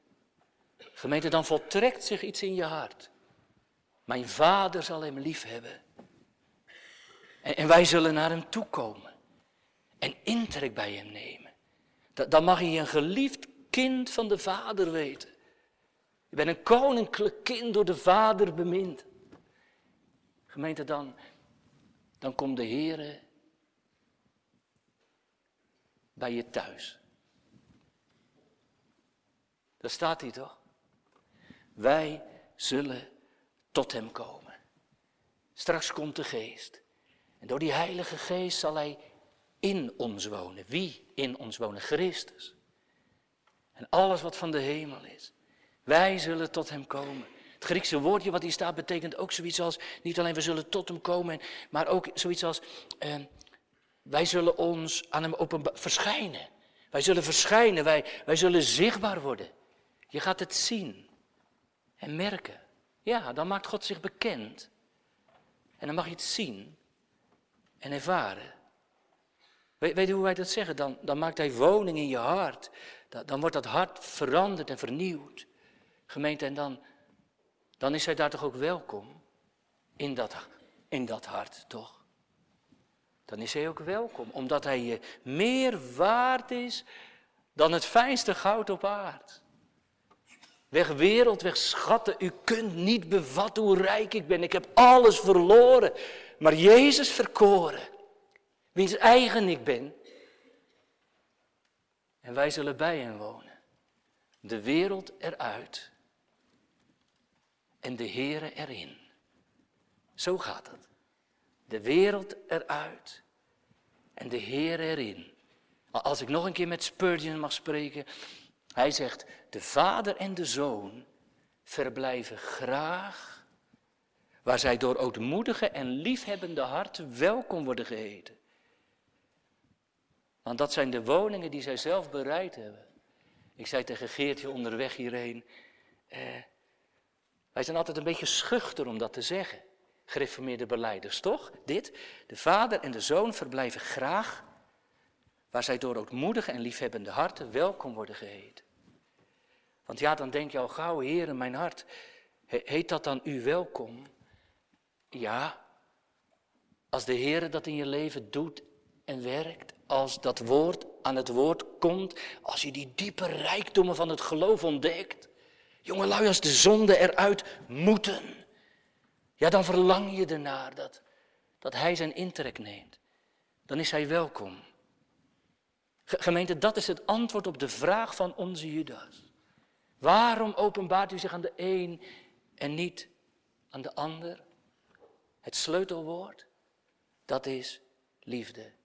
Gemeente, dan voltrekt zich iets in je hart. Mijn vader zal hem lief hebben. En, en wij zullen naar hem toe komen. En intrek bij hem nemen. Dan mag je een geliefd kind van de vader weten. Je bent een koninklijk kind door de vader bemind. Gemeente, dan, dan komt de Heer bij je thuis. Daar staat hij toch? Wij zullen tot hem komen. Straks komt de geest. En door die heilige geest zal hij in ons wonen. Wie in ons wonen? Christus. En alles wat van de hemel is. Wij zullen tot hem komen. Het Griekse woordje wat hier staat betekent ook zoiets als, niet alleen we zullen tot hem komen, maar ook zoiets als, eh, wij zullen ons aan hem openbaar verschijnen. Wij zullen verschijnen, wij, wij zullen zichtbaar worden. Je gaat het zien en merken. Ja, dan maakt God zich bekend. En dan mag je het zien en ervaren. Weet, je hoe wij dat zeggen? Dan, dan maakt hij woning in je hart. Dan, dan wordt dat hart veranderd en vernieuwd. Gemeente, en dan, dan is hij daar toch ook welkom? In dat, in dat hart, toch? Dan is hij ook welkom, omdat hij je meer waard is dan het fijnste goud op aard. Weg wereld, weg schatten, u kunt niet bevatten hoe rijk ik ben. Ik heb alles verloren, maar Jezus verkoren, wiens eigen ik ben. En wij zullen bij hem wonen. De wereld eruit en de Heere erin. Zo gaat het. De wereld eruit en de Heer erin. Als ik nog een keer met Spurgeon mag spreken, hij zegt, de vader en de zoon verblijven graag waar zij door ootmoedige en liefhebbende harten welkom worden geheten. Want dat zijn de woningen die zij zelf bereid hebben. Ik zei tegen Geertje onderweg hierheen, eh, wij zijn altijd een beetje schuchter om dat te zeggen. Gereformeerde beleiders, toch? Dit, de vader en de zoon verblijven graag waar zij door ootmoedige en liefhebbende harten welkom worden geheten. Want ja, dan denk je al gauw, Heer, mijn hart, heet dat dan u welkom? Ja, als de Heer dat in je leven doet en werkt, als dat woord aan het woord komt, als je die diepe rijkdommen van het geloof ontdekt. Jongelui, als de zonde eruit moeten, ja, dan verlang je ernaar dat, dat Hij zijn intrek neemt. Dan is Hij welkom. Gemeente, dat is het antwoord op de vraag van onze Judas. Waarom openbaart u zich aan de een en niet aan de ander? Het sleutelwoord, dat is liefde.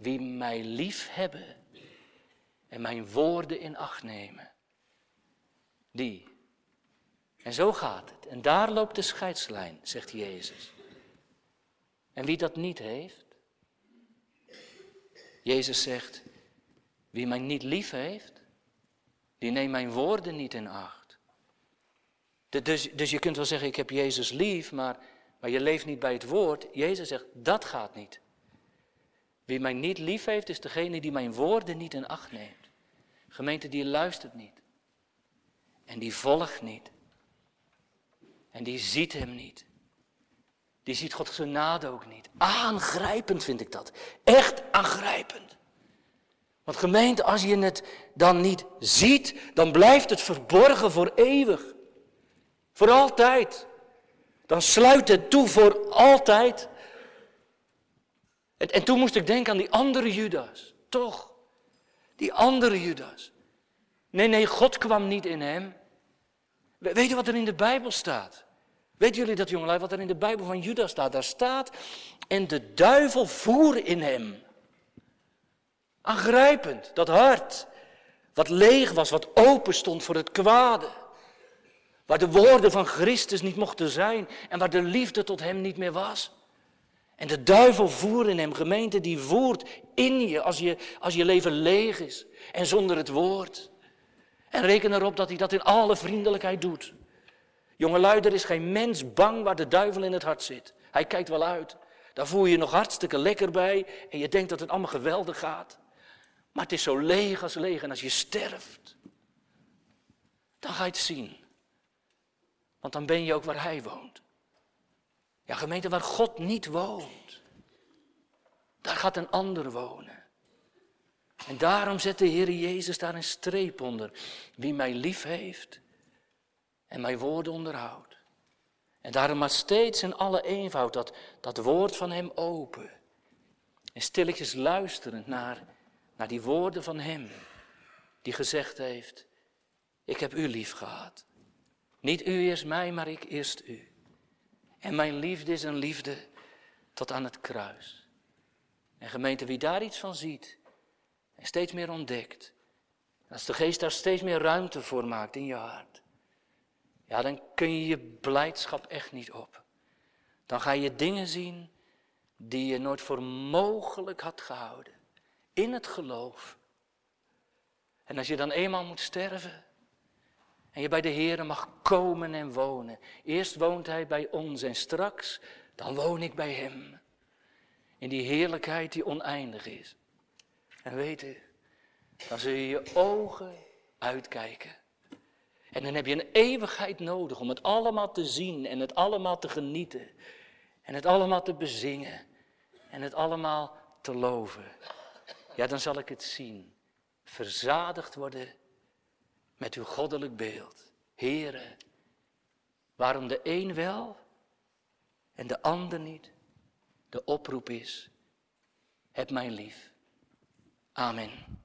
Wie mij lief hebben en mijn woorden in acht nemen, die. En zo gaat het. En daar loopt de scheidslijn, zegt Jezus. En wie dat niet heeft, Jezus zegt, wie mij niet lief heeft, die neemt mijn woorden niet in acht. Dus, dus je kunt wel zeggen, ik heb Jezus lief, maar, maar je leeft niet bij het woord. Jezus zegt, dat gaat niet. Wie mij niet lief heeft, is degene die mijn woorden niet in acht neemt. Gemeente, die luistert niet. En die volgt niet. En die ziet hem niet. Die ziet Gods genade ook niet. Aangrijpend vind ik dat. Echt aangrijpend. Want gemeente, als je het dan niet ziet, dan blijft het verborgen voor eeuwig. Voor altijd. Dan sluit het toe voor altijd. En, en toen moest ik denken aan die andere Judas. Toch? Die andere Judas. Nee, nee, God kwam niet in hem. Weet je wat er in de Bijbel staat? Weet jullie dat, jongelui, wat er in de Bijbel van Judas staat? Daar staat, en de duivel voer in hem. Aangrijpend, dat hart. Wat leeg was, wat open stond voor het kwade. Waar de woorden van Christus niet mochten zijn en waar de liefde tot hem niet meer was. En de duivel voert in hem, gemeente die voert in je als, je als je leven leeg is en zonder het woord. En reken erop dat hij dat in alle vriendelijkheid doet. Jongelui, er is geen mens bang waar de duivel in het hart zit. Hij kijkt wel uit. Daar voel je je nog hartstikke lekker bij en je denkt dat het allemaal geweldig gaat. Maar het is zo leeg als leeg. En als je sterft, dan ga je het zien. Want dan ben je ook waar Hij woont. Ja, gemeente waar God niet woont. Daar gaat een ander wonen. En daarom zet de Heer Jezus daar een streep onder. Wie mij lief heeft en mijn woorden onderhoudt. En daarom maar steeds in alle eenvoud dat, dat woord van Hem open. En stilletjes luisterend naar naar die woorden van Hem, die gezegd heeft, ik heb U lief gehad. Niet U eerst mij, maar ik eerst U. En mijn liefde is een liefde tot aan het kruis. En gemeente, wie daar iets van ziet en steeds meer ontdekt, als de geest daar steeds meer ruimte voor maakt in je hart, ja, dan kun je je blijdschap echt niet op. Dan ga je dingen zien die je nooit voor mogelijk had gehouden. In het geloof. En als je dan eenmaal moet sterven en je bij de Heer mag komen en wonen. Eerst woont Hij bij ons en straks, dan woon ik bij Hem. In die heerlijkheid die oneindig is. En weet u, dan zul je je ogen uitkijken. En dan heb je een eeuwigheid nodig om het allemaal te zien en het allemaal te genieten. En het allemaal te bezingen. En het allemaal te loven. Ja, dan zal ik het zien. Verzadigd worden met uw goddelijk beeld. Heren, waarom de een wel en de ander niet? De oproep is, heb mij lief. Amen.